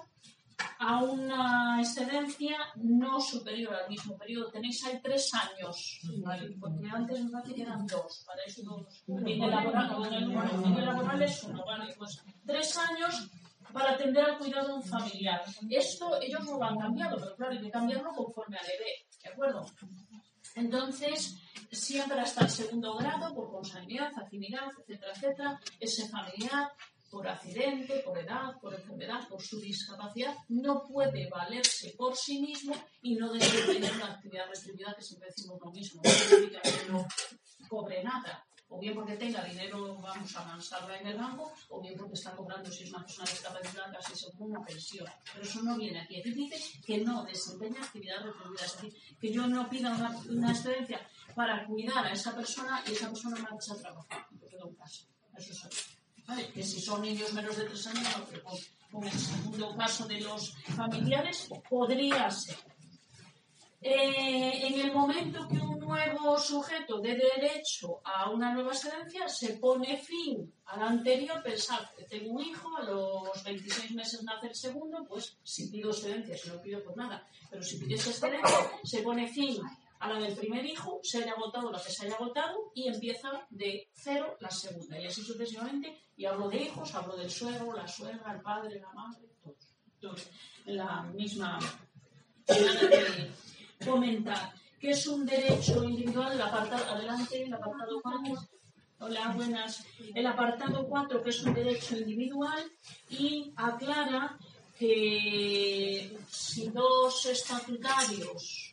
a una excedencia no superior al mismo periodo. Tenéis ahí tres años, ¿vale? porque antes me parece que eran dos, para eso dos. En el laboral, en el, laboral es uno, ¿vale? Pues tres años para atender al cuidado de un familiar. Esto ellos no lo han cambiado, pero claro, hay que cambiarlo conforme al EB, ¿de acuerdo? Entonces, siempre hasta el segundo grado, por consanguinidad, afinidad, etcétera, etcétera, ese familiar por accidente, por edad, por enfermedad, por su discapacidad, no puede valerse por sí mismo y no desempeñar una actividad retribuida que siempre decimos lo mismo. No significa que no cobre nada. O bien porque tenga dinero, vamos a avanzarla en el banco, o bien porque está cobrando, si es una persona discapacitada, casi según una pensión. Pero eso no viene aquí. Aquí dice que no desempeña actividad retribuida. Es decir, que yo no pida una, una excedencia para cuidar a esa persona y esa persona marcha a trabajar. Caso. Eso es Que si son niños menos de tres años, con, el segundo caso de los familiares podría ser. Eh, en el momento que un nuevo sujeto dé derecho a una nueva excedencia, se pone fin al anterior. Pensad que tengo un hijo, a los 26 meses nace el segundo, pues si pido excedencia, si no pido, pues nada. Pero si pides excedencia, se pone fin a la del primer hijo, se haya agotado la que se haya agotado y empieza de cero la segunda. Y así sucesivamente. Y hablo de hijos, hablo del suegro, la suegra, el padre, la madre, todos. Todos. La misma de [coughs] comentar que es un derecho individual, el apartado, adelante, el apartado 4. Hola, buenas. El apartado 4, que es un derecho individual, y aclara que si dos estatutarios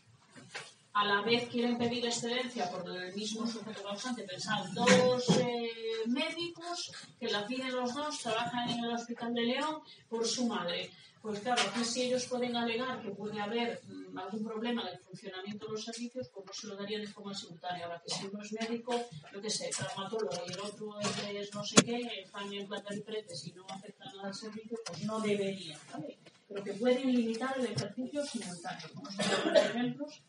a la vez quieren pedir excedencia por el mismo sujeto causante, pensad, dos eh, médicos que la piden los dos, trabajan en el Hospital de León por su madre. Pues claro, aquí si ellos pueden alegar que puede haber mm, algún problema en el funcionamiento de los servicios, pues no se lo daría de forma simultánea. Ahora que si uno es médico, yo qué sé, traumatólogo y el otro es no sé qué, están en plata y pretes y no afecta nada al servicio, pues no debería, ¿vale? Pero que pueden limitar el ejercicio simultáneo. Como ejemplos,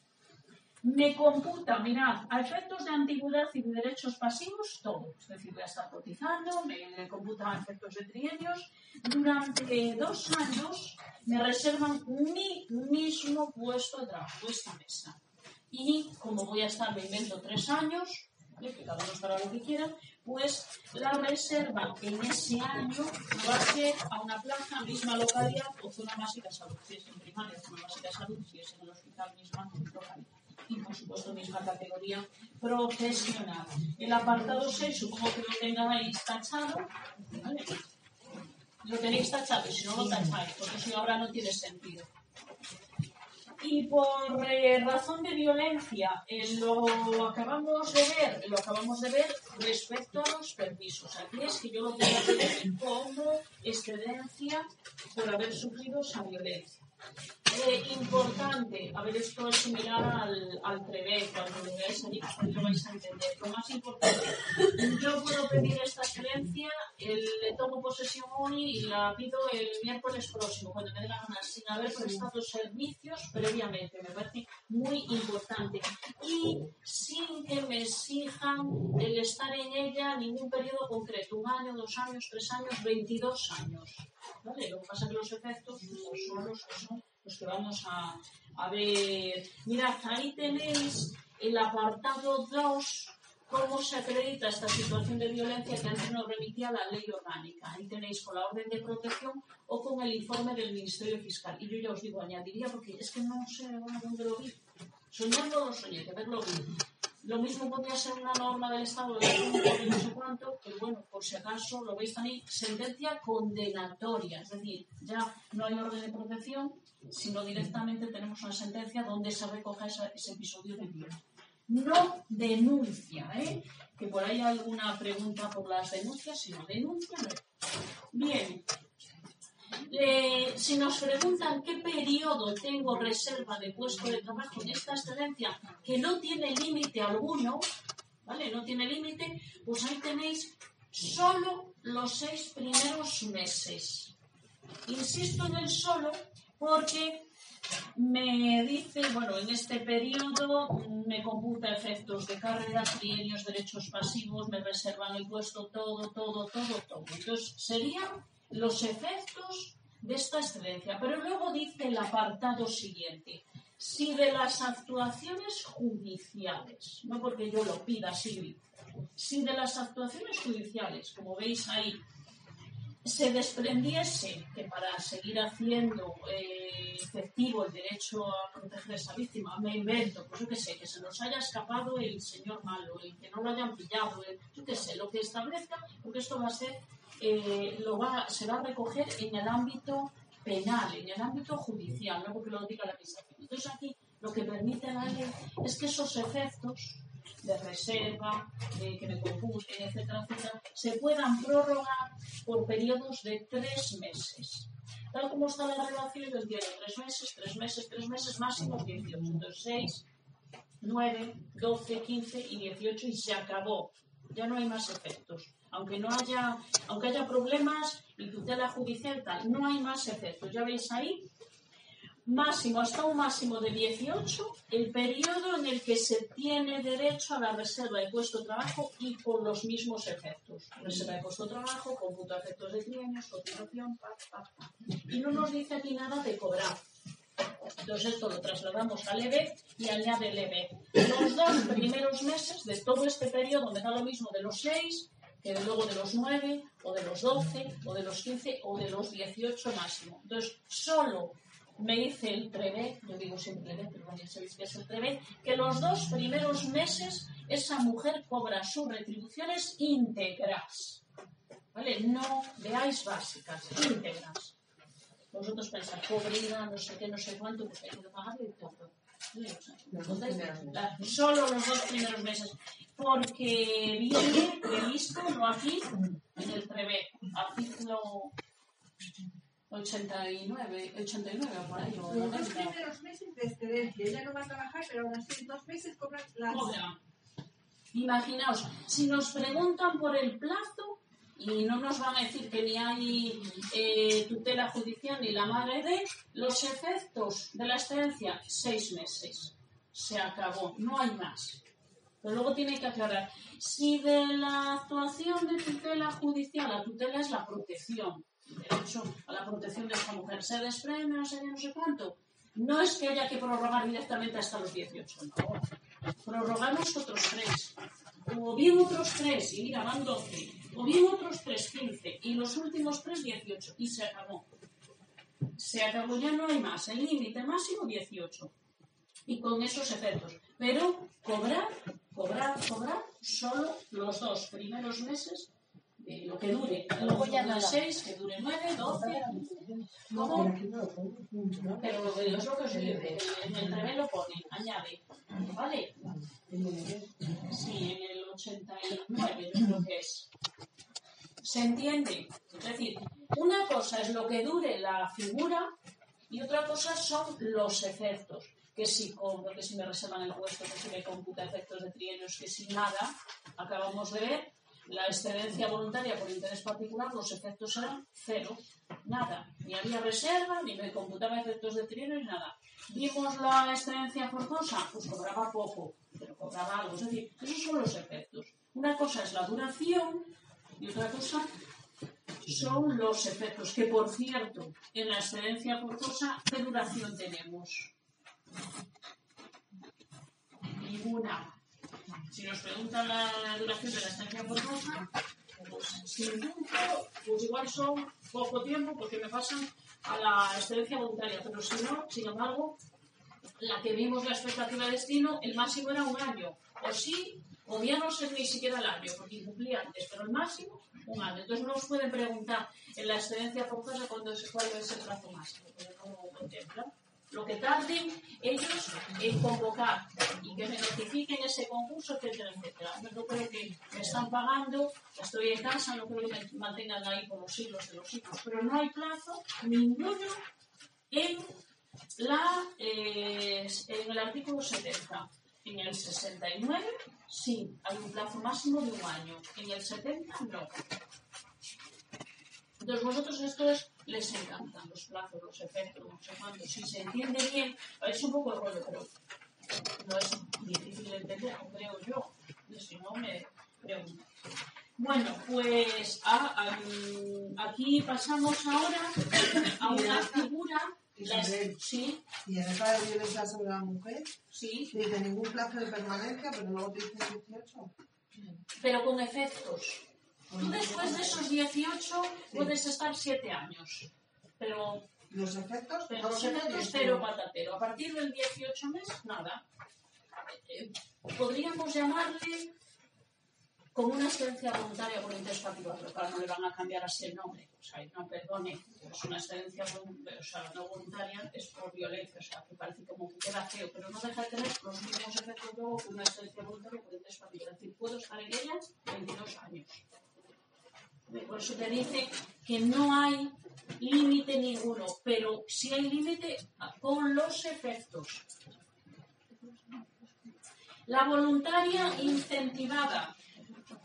me computa, mirad, a efectos de antigüedad y de derechos pasivos, todo. Es decir, voy a estar cotizando, me computa a efectos de trienios. Durante dos años me reservan mi mismo puesto de trabajo, esta mesa. Y como voy a estar, me invento tres años, ¿vale? que cada uno estará lo que quiera, pues la reserva en ese año va a ser a una plaza, misma localidad o zona básica de salud. Si es en primaria, zona básica de salud, si es en el hospital, misma localidad y por supuesto misma categoría profesional. El apartado 6, supongo que lo tengáis tachado, ¿vale? Lo tenéis tachado, si no lo tacháis, porque si no ahora no tiene sentido. Y por eh, razón de violencia, eh, lo acabamos de ver, lo acabamos de ver respecto a los permisos. Aquí es que yo lo puedo pedir como excedencia por haber sufrido esa violencia. Eh, importante, a ver, esto es similar al, al Prevé, cuando lo veáis allí, pues lo vais a entender. Lo más importante, yo puedo pedir esta excelencia, el, le tomo posesión hoy y la pido el miércoles próximo, cuando me dé la gana, sin haber prestado servicios previamente. Me parece muy importante. Y sin que me exijan el estar en ella ningún periodo concreto, un año, dos años, tres años, 22 años. ¿Vale? Lo que pasa es que los efectos pues, son los que son los que vamos a, a ver. Mirad, ahí tenéis el apartado 2, cómo se acredita esta situación de violencia que antes nos remitía la ley orgánica. Ahí tenéis con la orden de protección o con el informe del Ministerio Fiscal. Y yo ya os digo, añadiría, porque es que no sé dónde lo vi. Soñar no soñé, que verlo vi. Lo mismo podría ser una norma del Estado de no sé cuánto, pero bueno, por si acaso lo veis también, sentencia condenatoria, es decir, ya no hay orden de protección, sino directamente tenemos una sentencia donde se recoge ese, ese episodio de violencia. No denuncia, ¿eh? Que por ahí hay alguna pregunta por las denuncias, si no denuncia. Bien, eh, si nos preguntan qué periodo tengo reserva de puesto de trabajo en esta excedencia, que no tiene límite alguno, ¿vale? No tiene límite, pues ahí tenéis solo los seis primeros meses. Insisto en el solo porque me dice, bueno, en este periodo me computa efectos de carrera, trienios, derechos pasivos, me reservan el puesto, todo, todo, todo, todo. Entonces, serían los efectos de esta excelencia. Pero luego dice el apartado siguiente. Si de las actuaciones judiciales, no porque yo lo pida, Silvi, si de las actuaciones judiciales, como veis ahí, se desprendiese que para seguir haciendo eh, efectivo el derecho a proteger a esa víctima, me invento, pues yo qué sé, que se nos haya escapado el señor malo, el que no lo hayan pillado, el, yo qué sé, lo que establezca, porque esto va a ser eh, lo va, se va a recoger en el ámbito penal, en el ámbito judicial, no porque lo diga la administración. Entonces aquí lo que permite la ley es que esos efectos de reserva, de que me computen, etcétera, etcétera, se puedan prorrogar por periodos de tres meses. Tal como está la relación, yo entiendo tres meses, tres meses, tres meses, máximo 18. Entonces, 6, 9, 12, 15 y 18 y se acabó. Ya no hay más efectos aunque no haya, aunque haya problemas y tutela judicial tal, no hay más efectos. Ya veis ahí, máximo, hasta un máximo de 18, el periodo en el que se tiene derecho a la reserva de puesto de trabajo y con los mismos efectos. Reserva de puesto de trabajo, cómputo de efectos de trienios, cotización, pa, pa, pa. Y no nos dice aquí nada de cobrar. Entonces esto lo trasladamos al EBE y añade el EBE. Los dos primeros meses de todo este periodo me da lo mismo de los seis que luego de los 9, o de los 12, o de los 15, o de los 18 máximo. Entonces, solo me dice el prevé, yo digo siempre prevé, pero ya sabéis que es el prevé, que los dos primeros meses esa mujer cobra sus retribuciones íntegras. ¿Vale? No veáis básicas, íntegras. Vosotros pensáis, pobreza, no sé qué, no sé cuánto, pues hay que pagarle todo. Solo los dos primeros meses. Porque viene previsto, no aquí, en el prevé, artículo 89, 89 por ahí. Los dos primeros meses de excedencia. Ella no va a trabajar, pero aún así dos meses cobran las... Cobra. Imaginaos, si nos preguntan por el plazo, y no nos van a decir que ni hay eh, tutela judicial ni la madre de los efectos de la excedencia, seis meses. se acabó, no hay más. Pero luego tiene que aclarar, si de la actuación de tutela judicial, la tutela es la protección, derecho a la protección de esta mujer, se desprende, no sé no sé cuánto, no es que haya que prorrogar directamente hasta los 18, no. Prorrogamos otros tres, o bien otros tres, y mira, van 12, o bien otros tres, 15, y los últimos tres, 18, y se acabó. Se acabó, ya no hay más, el límite máximo 18 y con esos efectos. Pero cobrar, cobrar, cobrar solo los dos primeros meses de lo que dure. Luego ya no seis, que dure nueve, doce. ¿Cómo? Pero lo que os digo, en el lo pone, añade. ¿Vale? Sí, en el 89 yo creo que es. ¿Se entiende? Es decir, una cosa es lo que dure la figura y otra cosa son los efectos que si que si me reservan el puesto, que si me computa efectos de trienios, que si nada, acabamos de ver, la excedencia voluntaria por interés particular, los efectos eran cero, nada, ni había reserva, ni me computaba efectos de trienios, nada. Vimos la excedencia forzosa, pues cobraba poco, pero cobraba algo, es decir, esos son los efectos. Una cosa es la duración y otra cosa son los efectos, que por cierto, en la excedencia forzosa, ¿qué duración tenemos? Ninguna. Si nos preguntan la duración de la estancia forzosa, pues sin punto, pues igual son poco tiempo porque me pasan a la excedencia voluntaria, pero si no, sin embargo, la que vimos la expectativa de destino, el máximo era un año. O sí, o ya no sé ni siquiera el año, porque incumplía antes, pero el máximo, un año. Entonces no nos pueden preguntar en la excedencia forzosa cuándo es, cuál es el plazo máximo, porque contemplan lo que tarden ellos en convocar y que me notifiquen ese concurso, etcétera, etcétera. Yo no creo que me están pagando, estoy en casa, no creo que me mantengan ahí por los siglos de los siglos, pero no hay plazo ninguno en, la, eh, en el artículo 70. En el 69 sí, hay un plazo máximo de un año, en el 70 no. Entonces vosotros esto es les encantan los plazos, los efectos, no sé cuánto. Si se entiende bien, es un poco el rollo, pero no es difícil de entender, creo yo. Si no, me pregunto. Bueno, pues a, a, aquí pasamos ahora a una figura. Sí, Y en esta de violencia sobre la mujer, sí, dice ningún plazo de permanencia, pero luego te dice 18. pero con efectos. Tú después de esos 18 puedes estar 7 años, pero Los efectos, Pero los son efectos 18. cero patatero. A partir del 18 mes, nada. Eh, Podríamos llamarle como una excedencia voluntaria por interés pero claro, no le van a cambiar así el nombre. O sea, no, perdone, es una excedencia voluntaria, o sea, no voluntaria, es por violencia, o sea, que parece como que queda feo, pero no deja de tener los mismos efectos luego que una excedencia voluntaria por interés. Es decir, puedo estar en ella 22 años. Por eso te dice que no hay límite ninguno, pero sí hay límite con los efectos. La voluntaria incentivada.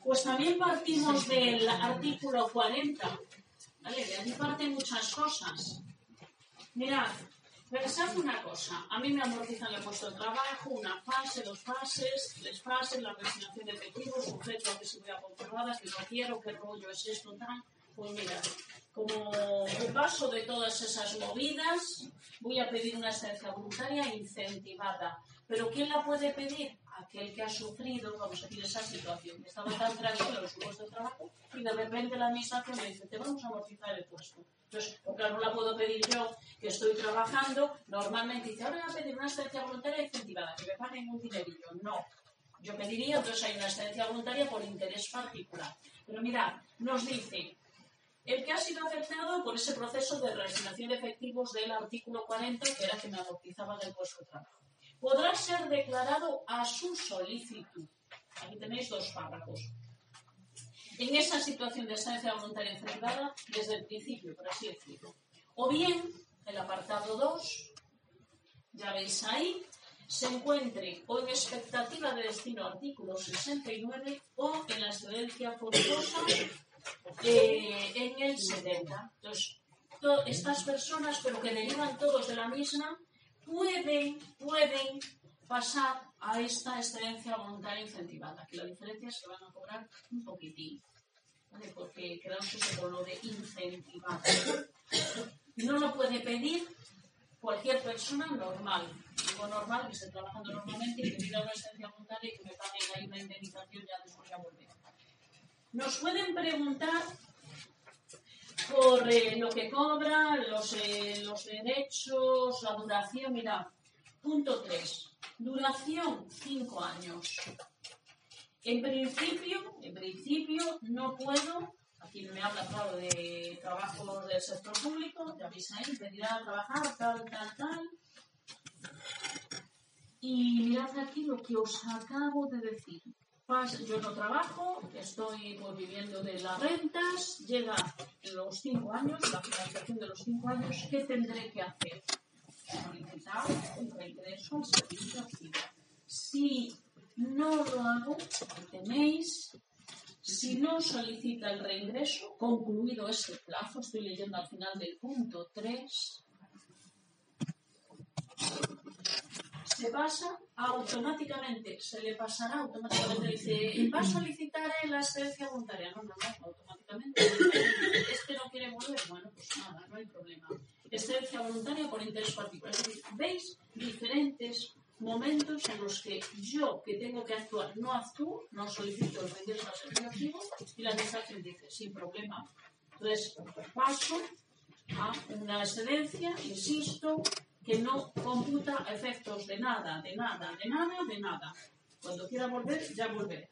Pues también partimos del artículo 40. ¿vale? De aquí parten muchas cosas. Mirad, pensad una cosa. A mí me amortizan el puesto de trabajo, una fase, dos fases, tres fases, la resignación de efectivos, sujeto a que se vea controlada, que no quiero, qué rollo es esto, tal. Pues mira, como paso de todas esas movidas, voy a pedir una excedencia voluntaria incentivada. ¿Pero quién la puede pedir? Aquel que ha sufrido, vamos a decir, esa situación, que estaba tan tranquilo en su puesto de trabajo y de repente la administración me dice, te vamos a amortizar el puesto. Entonces, pues claro, no la puedo pedir yo, que estoy trabajando, normalmente dice, ahora voy a pedir una excedencia voluntaria incentivada, que me paguen un dinerillo. No. Yo pediría, entonces hay una excedencia voluntaria por interés particular. Pero mirad, nos dice, el que ha sido afectado por ese proceso de resignación de efectivos del artículo 40, que era que me amortizaban el puesto de trabajo, podrá ser declarado a su solicitud. Aquí tenéis dos párrafos. En esa situación de estancia voluntaria incentivada desde el principio, por así decirlo. O bien, el apartado 2, ya veis ahí, se encuentre o en expectativa de destino artículo 69 o en la excedencia forzosa eh, en el 70. Entonces, to- estas personas, pero que derivan todos de la misma, pueden, pueden pasar a esta excedencia voluntaria incentivada, que la diferencia es que van a cobrar un poquitín, porque quedamos eso con lo de incentivado. No lo puede pedir cualquier persona normal, digo normal, que esté trabajando normalmente y que pida una excedencia voluntaria y que me paguen ahí una indemnización ya después ya volver. Nos pueden preguntar por lo que cobra, los, eh, los derechos, la duración. Mira, punto 3. Duración 5 años. En principio, en principio no puedo, aquí me habla claro de trabajos del sector público, ya veis ahí, pedirá a trabajar tal, tal, tal. Y mirad aquí lo que os acabo de decir. Yo no trabajo, estoy pues, viviendo de las rentas, llega los cinco años, la finalización de los cinco años, ¿qué tendré que hacer? Solicitar un reingreso al servicio activo. Si no lo hago, tenéis, si no solicita el reingreso, concluido ese plazo, estoy leyendo al final del punto 3, se pasa automáticamente, se le pasará automáticamente. Dice, va a solicitar la excedencia voluntaria. No, no, no, automáticamente. Este no quiere volver, bueno, pues nada, no hay problema. Excedencia voluntaria por interés particular. Es decir, veis diferentes momentos en los que yo, que tengo que actuar, no actúo, no solicito el reingreso al servicio activo y la administración dice, sin problema. Entonces, paso a una excedencia, insisto, que no computa efectos de nada, de nada, de nada, de nada. Cuando quiera volver, ya volveré.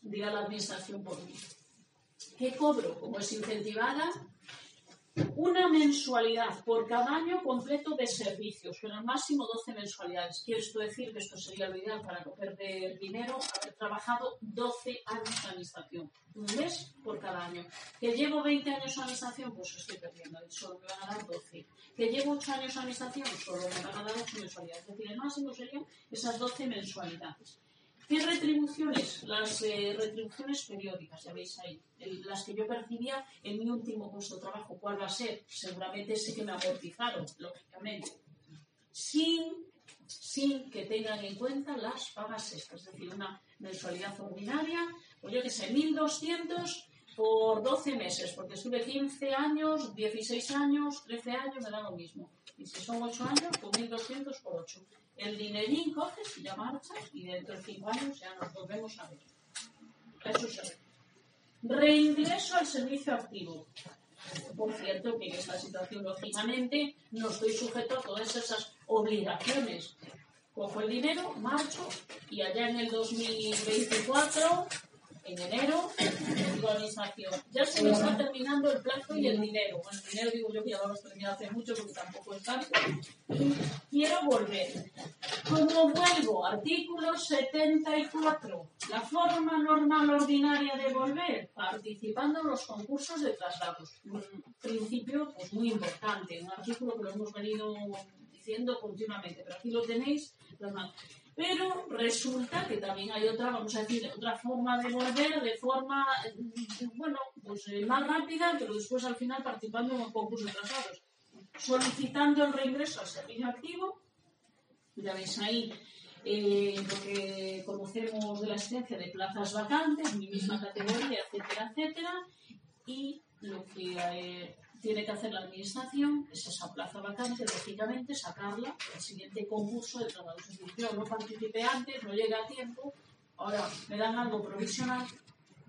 Dirá la administración por mí. ¿Qué cobro? Como es incentivada, una mensualidad por cada año completo de servicios, pero al máximo 12 mensualidades. Quiero decir que esto sería lo ideal para no perder dinero, haber trabajado 12 años de administración, un mes por cada año. Que llevo 20 años de administración, pues estoy perdiendo, solo me van a dar 12. Que llevo 8 años de administración, solo me van a dar 8 mensualidades. Es decir, el máximo serían esas 12 mensualidades. ¿Qué retribuciones? Las eh, retribuciones periódicas, ya veis ahí. Las que yo percibía en mi último puesto de trabajo. ¿Cuál va a ser? Seguramente ese que me amortizaron, lógicamente. Sin, sin que tengan en cuenta las pagas extras. Es decir, una mensualidad ordinaria, pues yo qué sé, 1.200 por 12 meses, porque estuve 15 años, 16 años, 13 años, me da lo mismo. Y si son 8 años, pues 1.200 por 8. El dinerín coges y ya marchas y dentro de 5 años ya nos volvemos a ver. Eso se ve. Reingreso al servicio activo. Por cierto, que en esta situación, lógicamente, no estoy sujeto a todas esas obligaciones. Cojo el dinero, marcho y allá en el 2024, en enero, digo a la administración, ya se me está terminando el plazo y el dinero. Bueno, el dinero digo yo que ya lo hemos terminado hace mucho porque tampoco es tanto. Quiero volver. ¿Cómo vuelvo? Artículo 74. La forma normal ordinaria de volver, participando en los concursos de traslados. Un principio pues, muy importante, un artículo que lo hemos venido diciendo continuamente, pero aquí lo tenéis. plasmado. Pero resulta que también hay otra, vamos a decir, otra forma de volver, de forma, bueno, pues eh, más rápida, pero después al final participando en un concurso de traslados. Solicitando el reingreso al servicio activo, ya veis ahí eh, lo que conocemos de la existencia de plazas vacantes, mi misma categoría, etcétera, etcétera, y lo que eh, tiene que hacer la administración es esa plaza vacante, lógicamente, sacarla al siguiente concurso de trabajo. Yo no participé antes, no llegué a tiempo, ahora me dan algo provisional,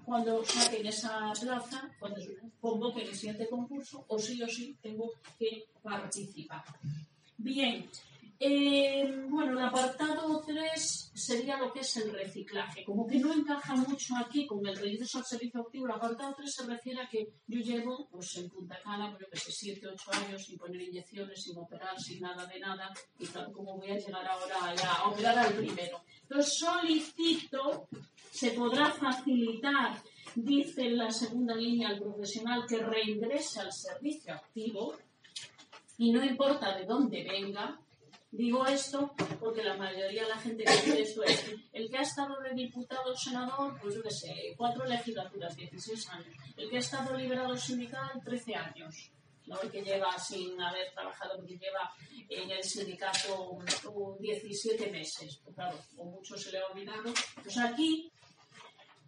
cuando saquen esa plaza, cuando convoquen el siguiente concurso, o sí o sí tengo que participar. Bien, eh, bueno, el apartado 3 sería lo que es el reciclaje. Como que no encaja mucho aquí con el regreso al servicio activo, el apartado 3 se refiere a que yo llevo pues, en Punta Cana, creo que sé, 7, 8 años sin poner inyecciones, sin operar, sin nada de nada, y tal como voy a llegar ahora a operar al primero. Entonces solicito, se podrá facilitar, dice en la segunda línea al profesional, que reingrese al servicio activo, y no importa de dónde venga, Digo esto porque la mayoría de la gente que dice esto es el que ha estado de diputado senador, pues yo qué sé, cuatro legislaturas, 16 años. El que ha estado liberado sindical, 13 años. ¿no? El que lleva sin haber trabajado, porque lleva en el sindicato un 17 meses. Pues claro, o mucho se le ha olvidado. Pues aquí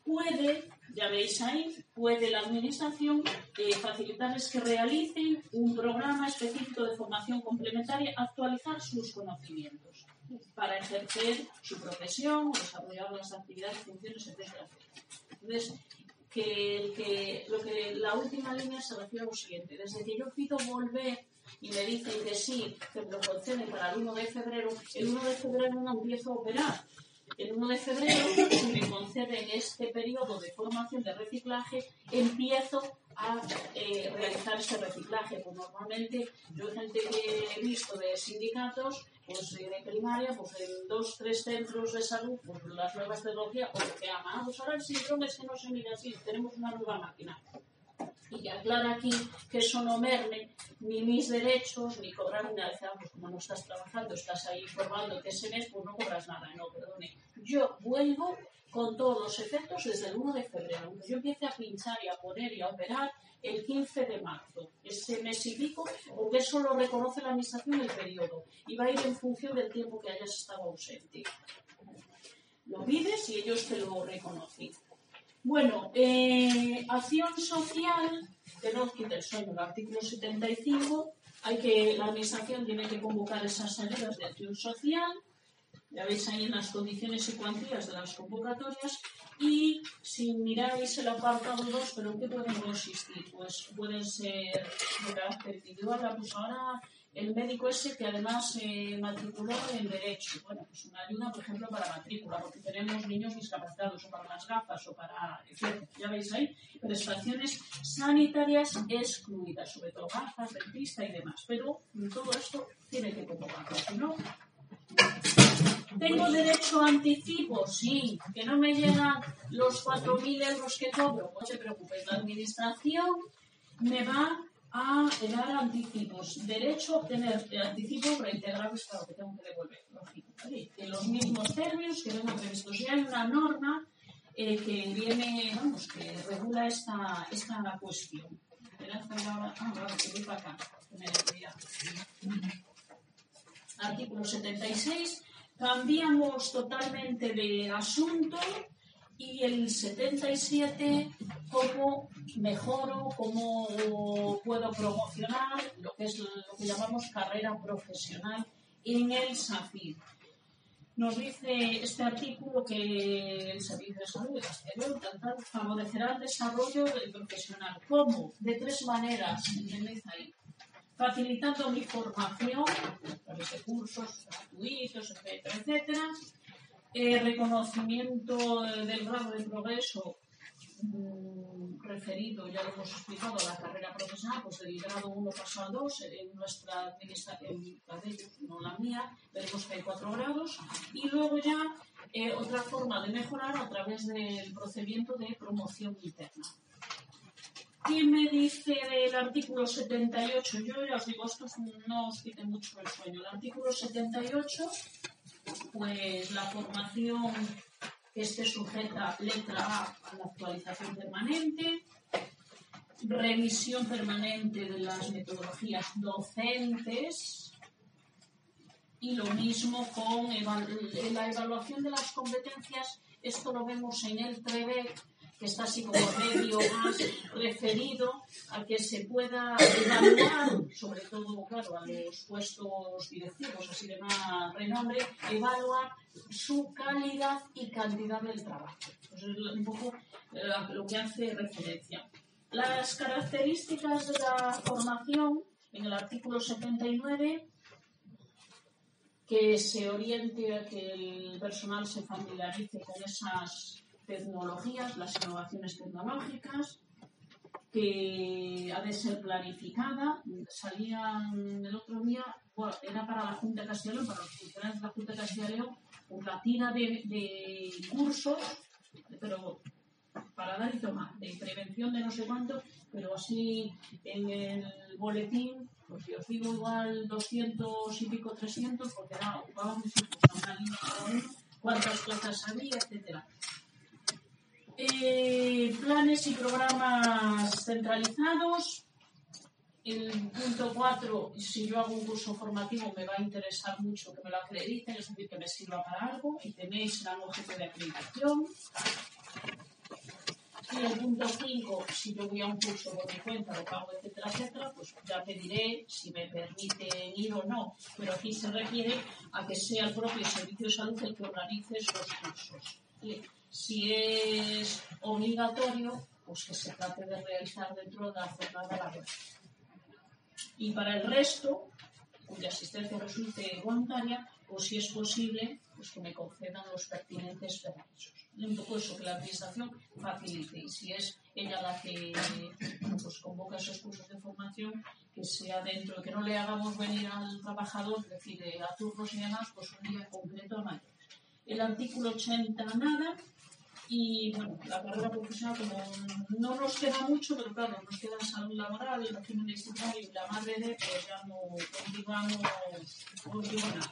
puede, ya veis ahí, puede la administración eh, facilitarles que realicen un programa específico de formación complementaria, actualizar sus conocimientos para ejercer su profesión, desarrollar las actividades, funciones, etc. Entonces, que, que, lo que la última línea se refiere a lo siguiente. Desde que yo pido volver y me dicen que sí, que me lo conceden para el 1 de febrero, el 1 de febrero no empiezo a operar. El 1 de febrero, me conceden este periodo de formación de reciclaje, empiezo a eh, realizar ese reciclaje. Pues normalmente, yo gente que he visto de sindicatos, pues eh, de primaria, pues en dos, tres centros de salud, pues las nuevas tecnologías, o lo que ah, pues ahora el síndrome es que no se mira así, tenemos una nueva máquina y aclara aquí que eso no merme ni mis derechos ni cobrar una vez, pues como no estás trabajando, estás ahí formándote ese mes, pues no cobras nada, no, perdone. Yo vuelvo con todos los efectos desde el 1 de febrero. Yo empiezo a pinchar y a poner y a operar el 15 de marzo, ese mes y pico, porque eso lo reconoce la administración el periodo y va a ir en función del tiempo que hayas estado ausente. Lo pides y ellos te lo reconocen. Bueno, eh, acción social, que no quita el sueño, el artículo 75, hay que, la administración tiene que convocar esas ayudas de acción social, ya veis ahí en las condiciones y cuantías de las convocatorias, y si miráis el apartado 2, ¿pero qué pueden consistir? Pues pueden ser de carácter individual, pues ahora el médico ese que además matriculó en Derecho. Bueno, pues una ayuda, por ejemplo, para matrícula, porque tenemos niños discapacitados, o para las gafas, o para, etc. Ya veis ahí, prestaciones sanitarias excluidas, sobre todo gafas, dentista y demás. Pero todo esto tiene que convocarlo, si no... ¿Tengo derecho a anticipo? Sí. ¿Que no me llegan los 4.000 euros que cobro? No se preocupe, la administración me va a dar anticipos. Derecho a obtener anticipos reintegrables, claro que tengo que devolver, lógico. En los mismos términos que vengan previstos. Ya hay una norma eh, que viene, vamos, que regula esta, esta cuestión. Ah, vale, que voy acá. Artículo 76. Cambiamos totalmente de asunto y el 77 cómo mejoro, cómo puedo promocionar lo que es lo que llamamos carrera profesional en el SAFIR. Nos dice este artículo que el Servicio de Salud de Castellón favorecerá el desarrollo del profesional. ¿Cómo? De tres maneras, ¿entendéis ahí? Facilitando mi formación, a través de cursos gratuitos, etcétera, etcétera, eh, reconocimiento del grado de progreso mm, referido, ya lo hemos explicado, a la carrera profesional, pues del grado 1 paso al 2, en nuestra administración, no la mía, veremos que hay cuatro grados, y luego ya eh, otra forma de mejorar a través del procedimiento de promoción interna. ¿Quién me dice del artículo 78? Yo ya os digo, esto no os quite mucho el sueño. El artículo 78 pues la formación que esté sujeta, letra A, a la actualización permanente, revisión permanente de las metodologías docentes y lo mismo con la evaluación de las competencias. Esto lo vemos en el TREVEC que está así como medio más referido a que se pueda evaluar, sobre todo, claro, a los puestos directivos, así de más renombre, evaluar su calidad y cantidad del trabajo. Es un poco eh, lo que hace referencia. Las características de la formación, en el artículo 79, que se oriente a que el personal se familiarice con esas tecnologías, las innovaciones tecnológicas, que ha de ser planificada. Salían el otro día, bueno, era para la Junta de Castilla para los funcionarios de la Junta de Castilla una tira de, cursos, pero para dar y tomar, de prevención de no sé cuánto, pero así en el boletín, pues os digo igual 200 y pico, 300, porque era, ocupábamos una línea cuántas plazas había, etcétera. Eh, planes y programas centralizados, el punto 4, si yo hago un curso formativo me va a interesar mucho que me lo acrediten, es decir, que me sirva para algo, y tenéis un objeto de acreditación. Y el punto 5, si yo voy a un curso por mi cuenta, lo pago, etcétera, etcétera, pues ya pediré si me permiten ir o no. Pero aquí se refiere a que sea el propio Servicio de Salud el que organice esos cursos. Y si es obligatorio, pues que se trate de realizar dentro de la jornada laboral. Y para el resto, cuya asistencia resulte voluntaria, o si es posible, pues que me concedan los pertinentes permisos. Un poco eso, que la administración facilite. Y si es ella la que pues convoca esos cursos de formación, que sea dentro, que no le hagamos venir al trabajador, es decir, a turnos y demás, pues un día concreto a mayo. El artículo 80 nada, y bueno, la carrera profesional, como no nos queda mucho, pero claro, nos queda salud laboral, régimen disciplinario y la madre de, pues ya no continuamos, no nada.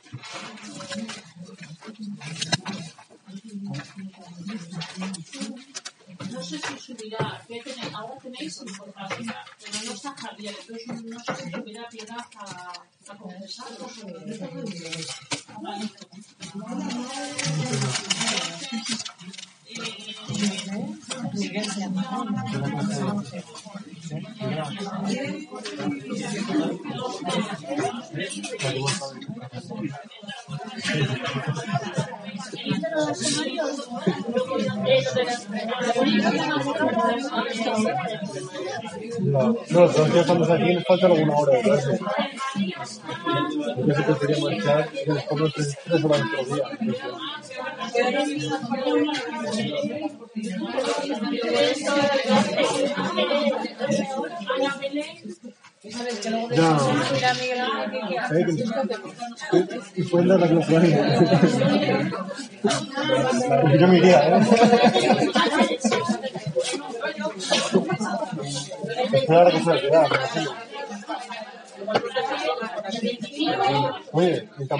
Sé si subirá, ¿qué tenéis? ahora tenéis información, pero no está Javier, entonces no sé si subirá piedad a, a confesar o No, no, los que estamos aquí nos falta alguna hora de clase. Marchar y los tres, horas día. Ya. Y dar la. Porque yo me iría, ¿eh? Claro que se va a quedar, me imagino. Oye, ni tan.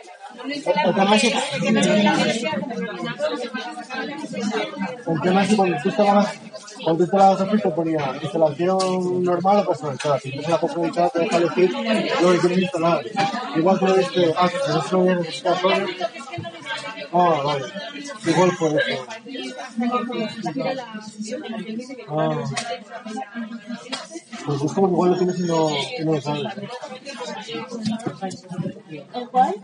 El tema es que- cuando tú instalabas, cuando tú instalabas Office te ponía instalación normal o personalizada. Si tú la personalizada te deja elegir lo que quieres instalar. Igual tú le ah, que eso lo voy a. Ah, vale. Igual por eso. Ah. Pues es como que igual lo tienes y no, y no lo sabes. ¿El cuál?